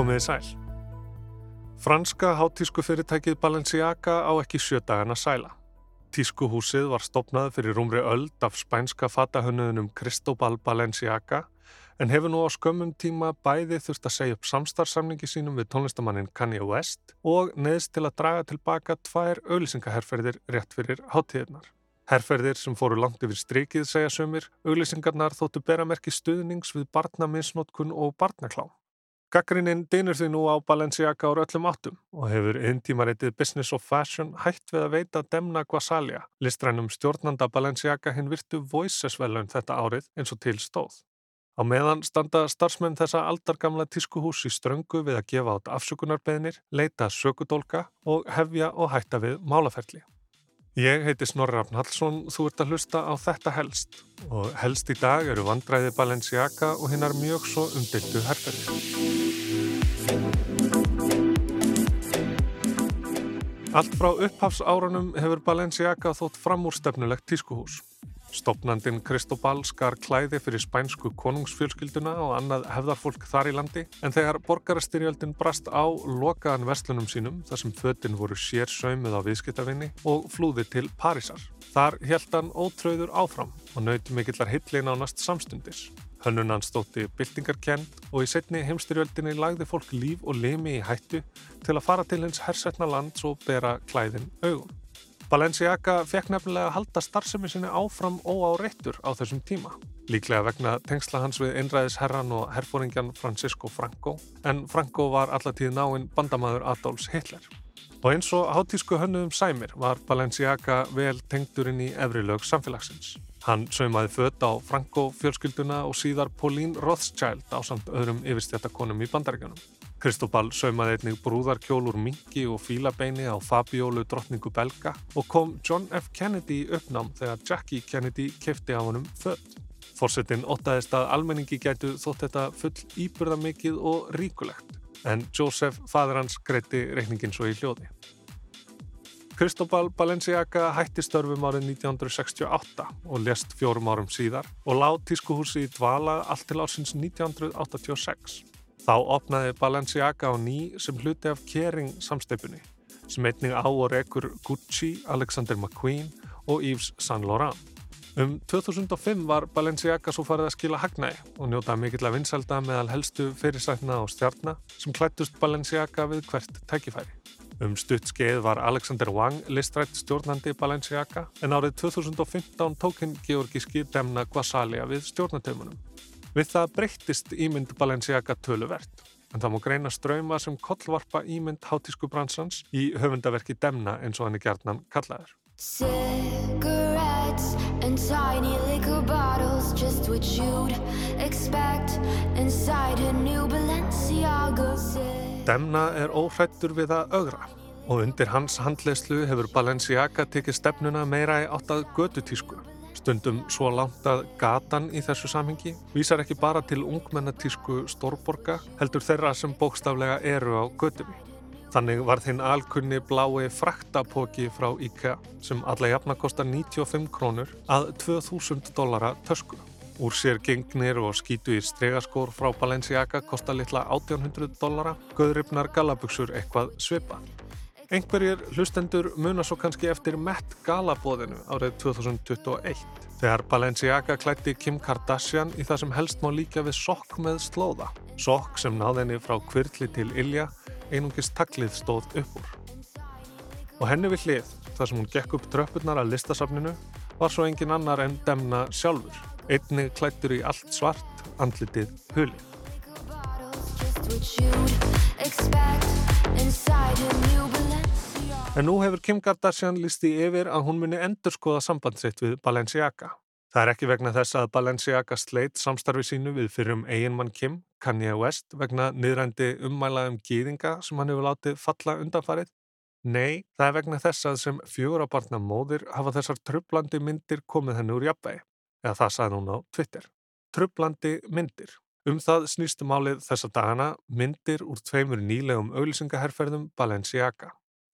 Komiði sæl. Franska hátísku fyrirtækið Balenciaga á ekki sjö dagana sæla. Tískuhúsið var stopnað fyrir rúmri öld af spænska fatahönnuðunum Cristobal Balenciaga en hefur nú á skömmum tíma bæði þurft að segja upp samstarfsamningi sínum við tónlistamannin Kanye West og neðst til að draga tilbaka tvær auðlýsingaherferðir rétt fyrir hátíðirnar. Herferðir sem fóru langt yfir strikið segja sömur, auðlýsingarnar þóttu beramerki stuðnings við barnaminsnotkun og barnaklám. Gaggrinnin dynur því nú á Balenciaga ára öllum áttum og hefur eintímaritið Business of Fashion hægt við að veita Demna Guasalia, listrænum stjórnanda Balenciaga hinn virtu Voices-velun þetta árið eins og til stóð. Á meðan standa starfsmenn þessa aldargamla tískuhús í ströngu við að gefa át afsökunarbeðnir, leita sökudólka og hefja og hætta við málaferli. Ég heiti Snorri Rafn Hallsson, þú ert að hlusta á Þetta helst og helst í dag eru vandræði Balenciaga og hinnar mjög svo umdildu herferði. Allt frá upphafsárunum hefur Balenciaga þótt framúrstefnulegt tískuhús. Stopnandin Kristobal skar klæði fyrir spænsku konungsfjölskylduna og annað hefðarfólk þar í landi en þegar borgarastyrjöldin brast á lokaðan verslunum sínum þar sem föttin voru sér saumið á viðskiptavinni og flúði til Parísar. Þar held hann ótröður áfram og nauti mikillar hitlein á næst samstundis. Hönnunan stótti byltingarkend og í setni heimstyrjöldinni lagði fólk líf og limi í hættu til að fara til hins hersetna lands og bera klæðin augum. Balenciaga fekk nefnilega að halda starfsemi sinni áfram óáreittur á þessum tíma. Líklega vegna tengsla hans við einræðisherran og herfóringjan Francisco Franco, en Franco var allatíð náinn bandamaður Adolfs Hitler. Og eins og hátísku hönnuðum sæmir var Balenciaga vel tengdurinn í efri lög samfélagsins. Hann saumaði fött á Franco fjölskylduna og síðar Pauline Rothschild á samt öðrum yfirstjættakonum í bandaríkjunum. Kristobal saumaði einnig brúðarkjól úr mingi og fílabeini á Fabiólu drottningu belga og kom John F. Kennedy í uppnám þegar Jackie Kennedy kefti á honum född. Forsetin ótaðist að almenningi gætu þótt þetta full íburðamikið og ríkulegt en Joseph fadur hans greitti reikningin svo í hljóði. Kristobal Balenciaga hætti störfum árið 1968 og lest fjórum árum síðar og lág tískuhúsi í dvala allt til ársins 1986. Þá opnaði Balenciaga á ný sem hluti af Kering samsteipunni sem einning á og rekur Gucci, Alexander McQueen og Yves Saint Laurent. Um 2005 var Balenciaga svo farið að skila hagnægi og njótaði mikill að vinselda meðal helstu fyrirsætna og stjarnar sem klættust Balenciaga við hvert tækifæri. Um stutt skeið var Alexander Wang listrætt stjórnandi Balenciaga en árið 2015 tók hinn georgíski Demna Guasalia við stjórnatöfunum. Við það breyttist ímynd Balenciaga töluvert en það múi greina ströyma sem kollvarpa ímynd hátísku bransans í höfundaverki Demna eins og hann er gerðnan kallaður. Demna er óhrættur við að augra og undir hans handleyslu hefur Balenciaga tekið stefnuna meira í áttað gödutísku. Stundum svo langt að gatan í þessu samhengi vísar ekki bara til ungmennatísku stórborga heldur þeirra sem bókstaflega eru á gödunni. Þannig var þinn alkunni blái fraktapóki frá IKEA sem alla jafna kostar 95 krónur að 2000 dollara tösku. Úr sér gengnir og skítu í stregaskór frá Balenciaga kostar litla 1800 dollara, göðripnar galabugsur eitthvað svipað. Engbergir hlustendur muna svo kannski eftir Met Gala-bóðinu árið 2021 þegar Balenciaga klætti Kim Kardashian í það sem helst má líka við sokk með slóða. Sokk sem náðinni frá kvirkli til Ilja einungist taklið stóð upp úr. Og henni við hlið, þar sem hún gekk upp tröppurnar að listasafninu, var svo engin annar en Demna sjálfur einnig klættur í allt svart andlitið huli. En nú hefur Kim Kardashian listi yfir að hún muni endur skoða sambandsitt við Balenciaga. Það er ekki vegna þess að Balenciaga sleit samstarfi sínu við fyrrum eiginmann Kim, Kanye West, vegna niðrændi ummæla um gýðinga sem hann hefur látið falla undanfarið. Nei, það er vegna þess að sem fjögur á barna móðir hafa þessar trublandi myndir komið henni úr jafnvegi eða það sagði hún á Twitter. Trublandi myndir. Um það snýstu málið þessa dagana myndir úr tveimur nýlegum auðlisingaherferðum Balenciaga.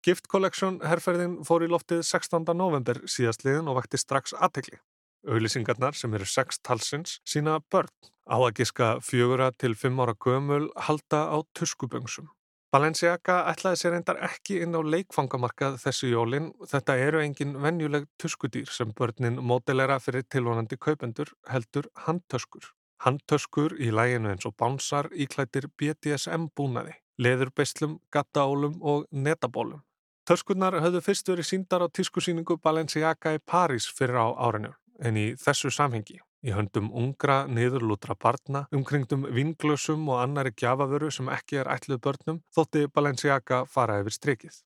Gift Collection herferðin fór í loftið 16. november síðastliðin og vakti strax aðtegli. Auðlisingarnar sem eru sex talsins sína börn Á að giska fjögura til fimm ára gömul halda á tuskuböngsum. Balenciaga ætlaði sér endar ekki inn á leikfangamarkað þessu jólin. Þetta eru engin venjuleg tuskudýr sem börnin mótelera fyrir tilvonandi kaupendur heldur handtöskur. Handtöskur í læginu eins og bánsar íklættir BDSM búnaði, leðurbeislum, gattaólum og netabólum. Töskurnar höfðu fyrst verið síndar á tískusýningu Balenciaga í París fyrir á árinu en í þessu samhengi í höndum ungra, niðurlútra barna, umkringdum vinglösum og annari gjafavöru sem ekki er ætluð börnum, þótti Balenciaga fara yfir strikið.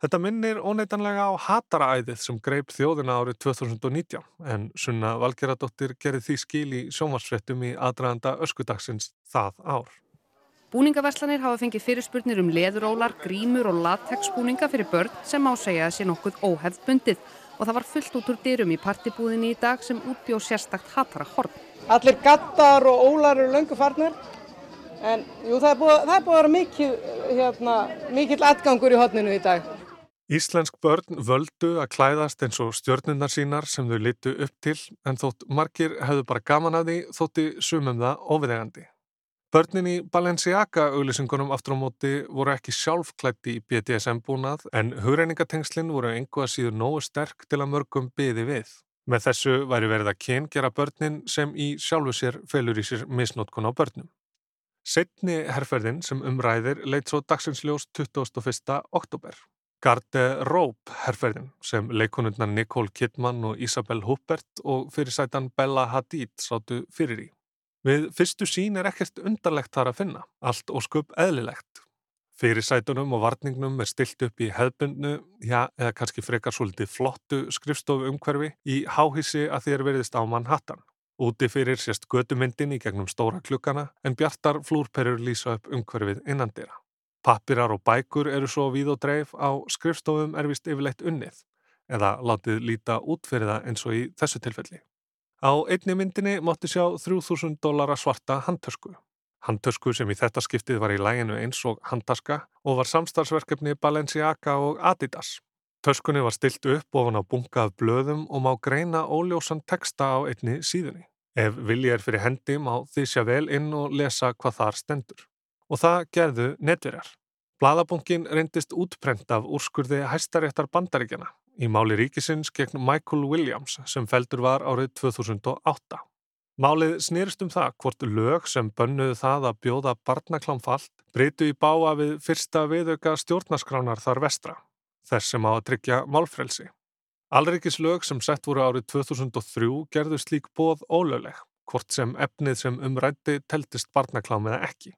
Þetta minnir óneitanlega á hataraæðið sem greip þjóðina árið 2019 en Sunna Valgeradóttir gerði því skil í sjómarsfrettum í aðdraðanda öskudagsins það ár. Búningaverslanir hafa fengið fyrirspurnir um leðurólar, grímur og latexbúninga fyrir börn sem ásegja að sé nokkuð óhefðbundið og það var fullt út úr dyrum í partibúðinni í dag sem útbjóð sérstakt hatara horn. Allir gattar og ólar eru löngu farnir en jú, það er búið, það er búið að vera mikil, hérna, mikil atgangur í hodninu í dag. Íslensk börn völdu að klæðast eins og stjörnundar sínar sem þau litu upp til en þótt margir hefðu bara gaman að því þótti sumum það ofiðegandi. Börnin í Balenciaga auglýsingunum aftur á móti voru ekki sjálfklætti í BDSM búnað en hugreiningatengslinn voru einhvað síður nógu sterk til að mörgum byði við. Með þessu væri verið að kyngera börnin sem í sjálfu sér felur í sér misnótkun á börnum. Setni herrferðin sem umræðir leitt svo dagsinsljós 21. oktober. Garde Rope herrferðin sem leikonundar Nicole Kidman og Isabel Huppert og fyrirsætan Bella Hadid sátu fyrir í. Við fyrstu sín er ekkert undarlegt þar að finna, allt óskup eðlilegt. Fyrir sætunum og varningnum er stilt upp í hefbundnu, já, eða kannski frekar svolítið flottu skrifstofu umhverfi í háhísi að þér veriðist á Manhattan. Úti fyrir sést gödumyndin í gegnum stóra klukkana en bjartar flúrperur lýsa upp umhverfið innandira. Pappirar og bækur eru svo víð og dreif á skrifstofum er vist yfirleitt unnið eða látið líta út fyrir það eins og í þessu tilfelli. Á einni myndinni mátti sjá 3000 dólara svarta handtösku. Handtösku sem í þetta skiptið var í læginu eins og handtaska og var samstarfsverkefni Balenciaga og Adidas. Töskunni var stilt upp ofan á bunkað blöðum og má greina óljósan teksta á einni síðunni. Ef vilji er fyrir hendi má því sjá vel inn og lesa hvað þar stendur. Og það gerðu netverjar. Bladabunkin reyndist útprent af úrskurði hæstaréttar bandaríkjana í máli ríkisins gegn Michael Williams sem feldur var árið 2008. Málið snýrst um það hvort lög sem bönnuðu það að bjóða barnaklámfallt breytu í báa við fyrsta viðauka stjórnaskránar þar vestra, þess sem á að tryggja málfrelsi. Alrikislög sem sett voru árið 2003 gerðu slík bóð ólögleg, hvort sem efnið sem umrætti teltist barnaklám eða ekki.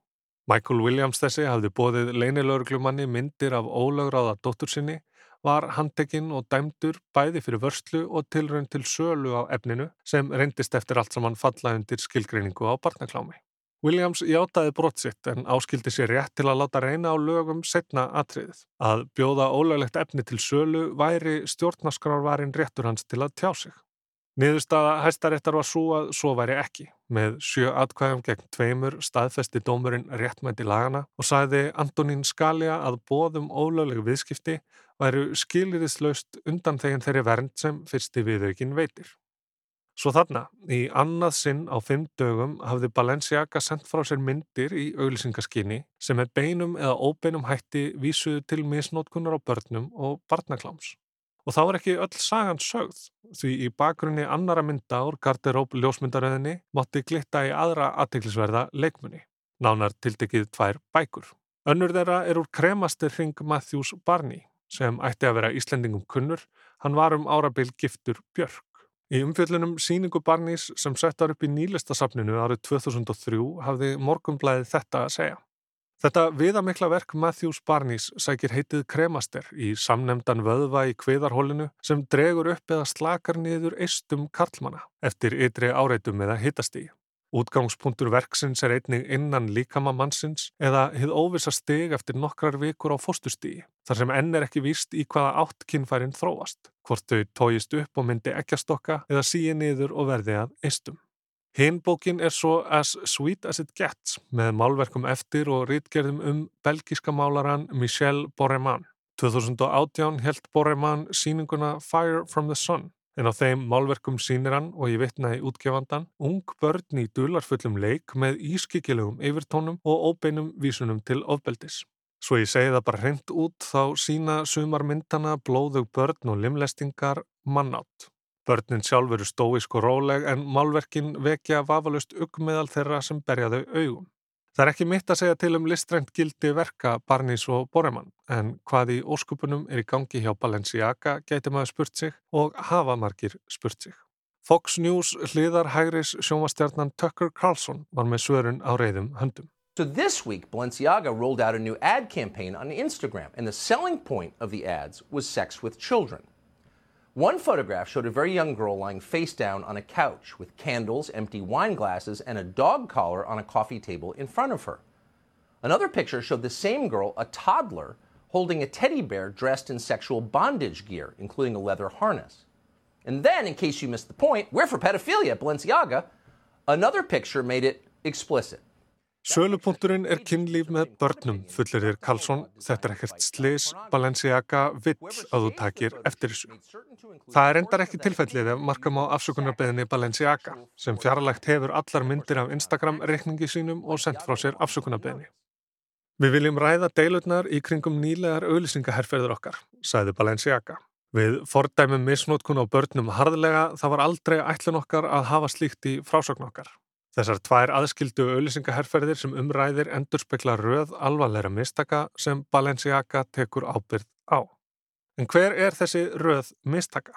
Michael Williams þessi hafði bóðið leinilörglumanni myndir af ólögráða dóttur sinni var handtekinn og dæmdur bæði fyrir vörslu og tilrönd til sölu á efninu sem reyndist eftir allt saman falla undir skilgreiningu á barnaklámi. Williams játaði brotsitt en áskildi sér rétt til að láta reyna á lögum setna atriðið. Að bjóða ólöglegt efni til sölu væri stjórnarskrárvarin réttur hans til að tjá sig. Niðurstaða hæstaréttar var svo að svo væri ekki. Með sjö atkvæðum gegn tveimur staðfesti dómurinn réttmætti lagana og sæði Antonín Skalja að bóðum ólöglegu viðskipti væru skiliriðslaust undan þeginn þeirri vernd sem fyrsti viðaukinn veitir. Svo þarna, í annað sinn á fimm dögum hafði Balenciaga sendt frá sér myndir í auglýsingaskinni sem er beinum eða óbeinum hætti vísuðu til misnótkunar á börnum og barnakláms. Og þá er ekki öll sagan sögð, því í bakgrunni annara mynda úr garderóp ljósmyndaröðinni mátti glitta í aðra aðteglisverða leikmunni, nánar tildekið tvær bækur. Önnur þeirra er úr kremastir hring Matthews Barney, sem ætti að vera Íslendingum kunnur, hann var um árabil giftur Björk. Í umfjöllunum síningu Barneys sem settar upp í nýlistasafninu árið 2003 hafði morgumblæðið þetta að segja. Þetta viðamikla verk Matthews Barneys sækir heitið kremaster í samnemdan vöðva í kviðarhólinu sem dregur upp eða slakar niður eistum karlmana eftir ytri áreitum eða hitastígi. Útgangspunktur verksins er einnig innan líkama mannsins eða hið óvisa stig eftir nokkrar vikur á fóstustígi þar sem enn er ekki víst í hvaða átt kynfærin þróast, hvort þau tójist upp og myndi ekki að stokka eða síi niður og verði að eistum. Hinbókin er svo As Sweet As It Gets með málverkum eftir og rítgerðum um belgiska málaran Michel Borreman. 2018 held Borreman síninguna Fire from the Sun En á þeim málverkum sínir hann og ég vitna í útgefandan ung börn í dularfullum leik með ískikilegum yfirtónum og óbeinum vísunum til ofbeldis. Svo ég segi það bara hreint út þá sína sumar myndana blóðug börn og limlestingar mannátt. Börnin sjálf eru stóisk og róleg en málverkin vekja vafalust uggmeðal þeirra sem berja þau augum. Það er ekki mitt að segja til um listrænt gildi verka Barnís og Boreman en hvað í óskupunum er í gangi hjá Balenciaga gæti maður spurt sig og hafa margir spurt sig. Fox News hliðar hægris sjónvastjarnan Tucker Carlson var með svörun á reyðum höndum. So this week, Balenciaga rolled out a new ad campaign on Instagram, and the selling point of the ads was sex with children. One photograph showed a very young girl lying face down on a couch with candles, empty wine glasses, and a dog collar on a coffee table in front of her. Another picture showed the same girl, a toddler, holding a teddy bear dressed in sexual bondage gear, including a leather harness. And then, in case you missed the point, we're for pedophilia at Balenciaga. Another picture made it explicit. Sölupunkturinn er kynlíf með börnum, fullir þér Karlsson. Þetta er ekkert slis, Balenciaga vill að þú takir eftir þessu. Það er endar ekki tilfellið ef markam á afsökunarbeðinni Balenciaga, sem fjarlægt hefur allar myndir af Instagram-reikningi sínum og sendt frá sér afsökunarbeðinni. Við viljum ræða deilurnar í kringum nýlegar auðlisingaherrferður okkar, sæði Balenciaga. Við fordæmum misnótkun á börnum harðlega, það var aldrei ætlun okkar að hafa slíkt í frásögn okkar. Þessar tvær aðskildu auðlýsingaherrferðir sem umræðir endur spekla röð alvarleira mistaka sem Balenciaga tekur ábyrð á. En hver er þessi röð mistaka?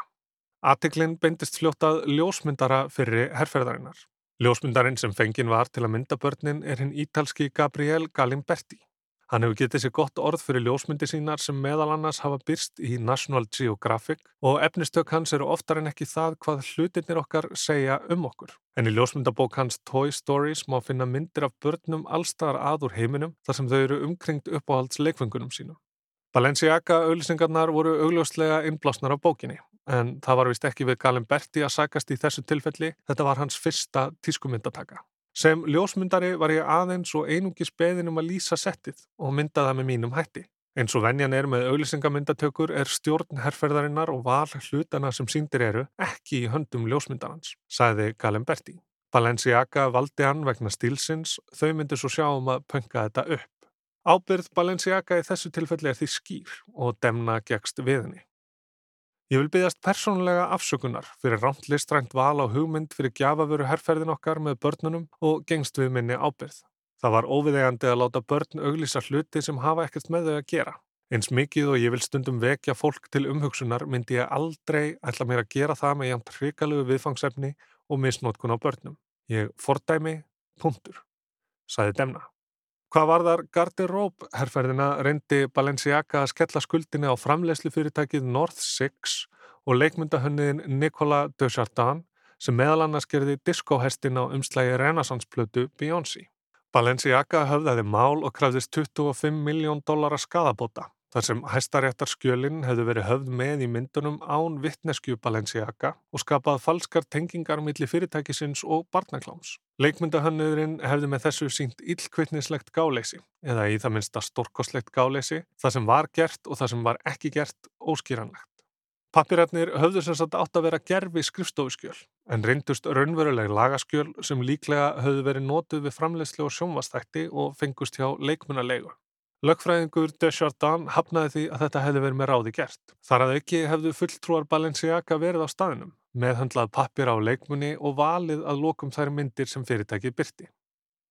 Attiklinn beindist fljótað ljósmyndara fyrir herrferðarinnar. Ljósmyndarinn sem fengin var til að mynda börnin er hinn ítalski Gabriel Galimberti. Hann hefur getið sér gott orð fyrir ljósmyndi sínar sem meðal annars hafa byrst í National Geographic og efnistök hans eru oftar en ekki það hvað hlutinir okkar segja um okkur. En í ljósmyndabók hans Toy Stories má finna myndir af börnum allstaðar aður heiminum þar sem þau eru umkringt uppáhalds leikfengunum sínum. Balenciaga auðlisingarnar voru augljóslega innblásnar af bókinni en það var vist ekki við Galin Berti að sagast í þessu tilfelli, þetta var hans fyrsta tískumyndataka. Sem ljósmyndari var ég aðeins og einungis beðin um að lýsa settið og mynda það með mínum hætti. Eins og venjan er með auðlisingamyndatökur er stjórn herrferðarinnar og val hlutana sem síndir eru ekki í höndum ljósmyndarans, sagði Galemberti. Balenciaga valdi hann vegna stílsins, þau myndi svo sjá um að pönka þetta upp. Ábyrð Balenciaga í þessu tilfelli er því skýr og demna gegst viðni. Ég vil byggjast persónulega afsökunar fyrir rámt listrænt val á hugmynd fyrir gjafavöru herrferðin okkar með börnunum og gengst við minni ábyrð. Það var óviðegandi að láta börn auglýsa hluti sem hafa ekkert með þau að gera. Eins mikið og ég vil stundum vekja fólk til umhugsunar myndi ég aldrei ætla mér að gera það með jæmt hrikalögu viðfangsefni og misnótkun á börnum. Ég fordæmi, punktur, saði Demna. Hvað var þar garderóp herrferðina reyndi Balenciaga að skella skuldinni á framlegslu fyrirtækið North Six og leikmyndahönniðin Nicola de Chardin sem meðal annars gerði diskóhestin á umslægi renasansplötu Beyoncé. Balenciaga höfðaði mál og krafðist 25 miljón dólara skadabóta þar sem hæstaréttar skjölinn hefðu verið höfð með í myndunum án vittnesku Balenciaga og skapað falskar tengingar millir fyrirtækisins og barnakláms. Leikmyndahönnuðurinn hefði með þessu sínt illkvittnislegt gáleysi eða í það minnsta stórkoslegt gáleysi, það sem var gert og það sem var ekki gert óskýranlegt. Pappirætnir höfðu sem sagt átt að vera gerfi skrifstofuskjöl en reyndust raunveruleg lagaskjöl sem líklega höfðu verið nótuð við framlegsli og sjónvastætti og fengust hjá leikmunalegu. Lögfræðingur Desjardins hafnaði því að þetta hefði verið með ráði gert. Þar að ekki hefðu fulltrúar Balenciaga verið á staðinum, meðhandlað pappir á leikmunni og valið að lokum þær myndir sem fyrirtækið byrti.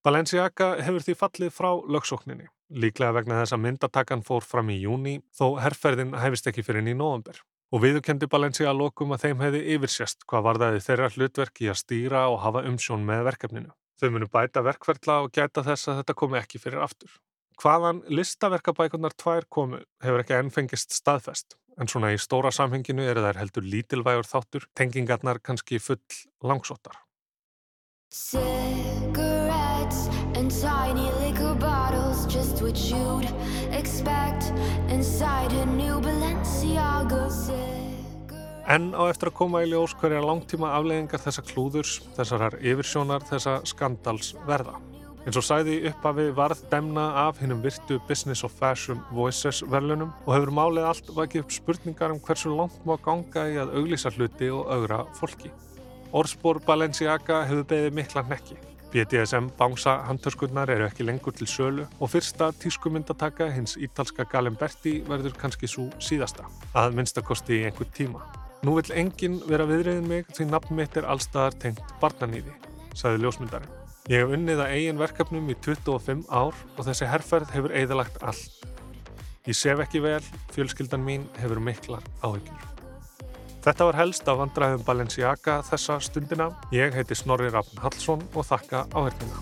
Balenciaga hefur því fallið frá lögsókninni, líklega vegna þess að myndatakan fór fram í júni þó herrferðin hefist ekki fyrir inn í nóðanber. Og viðukendi Balenciaga lokum að þeim hefði yfirsjast hvað varðaði þeirra hlutverk í að stýra og hafa umsjón með verkefninu. Þau munu bæta verkverðla og gæta þess að þetta komi ekki fyrir aftur. Hvaðan listaverkabækunar tvær komu hefur ekki enn fengist staðfest, en svona í stóra samhenginu eru þær heldur lítilvægur þáttur, tengingarnar kannski full langsóttar. Cigarettes and tiny liquor bottles Just what you'd expect inside a new Balenciaga En á eftir að koma í ljós hverja langtíma afleggingar þessa klúðurs, þessarar yfirsjónar, þessa skandals verða. En svo sæði upphafi varð demna af hinnum virtu Business of Fashion Voices verlunum og hefur málið allt vakið upp spurningar um hversu langt má ganga í að auglýsa hluti og augra fólki. Orspor Balenciaga hefur beðið mikla nekki. BDSM bánsa handtörskunnar eru ekki lengur til sölu og fyrsta tískumyndataka hins ítalska Galimberti verður kannski svo síðasta, að minnstakosti í einhver tíma. Nú vil enginn vera viðriðin mig því nafn mitt er allstaðar tengt barnanýði, sagði ljósmyndarinn. Ég hef unnið að eigin verkefnum í 25 ár og þessi herrferð hefur eðalagt allt. Ég sef ekki vel, fjölskyldan mín hefur miklar áhyggjur. Þetta var helst af vandræðum Balenciaga þessa stundina. Ég heiti Snorri Rafn Hallsson og þakka áhengina.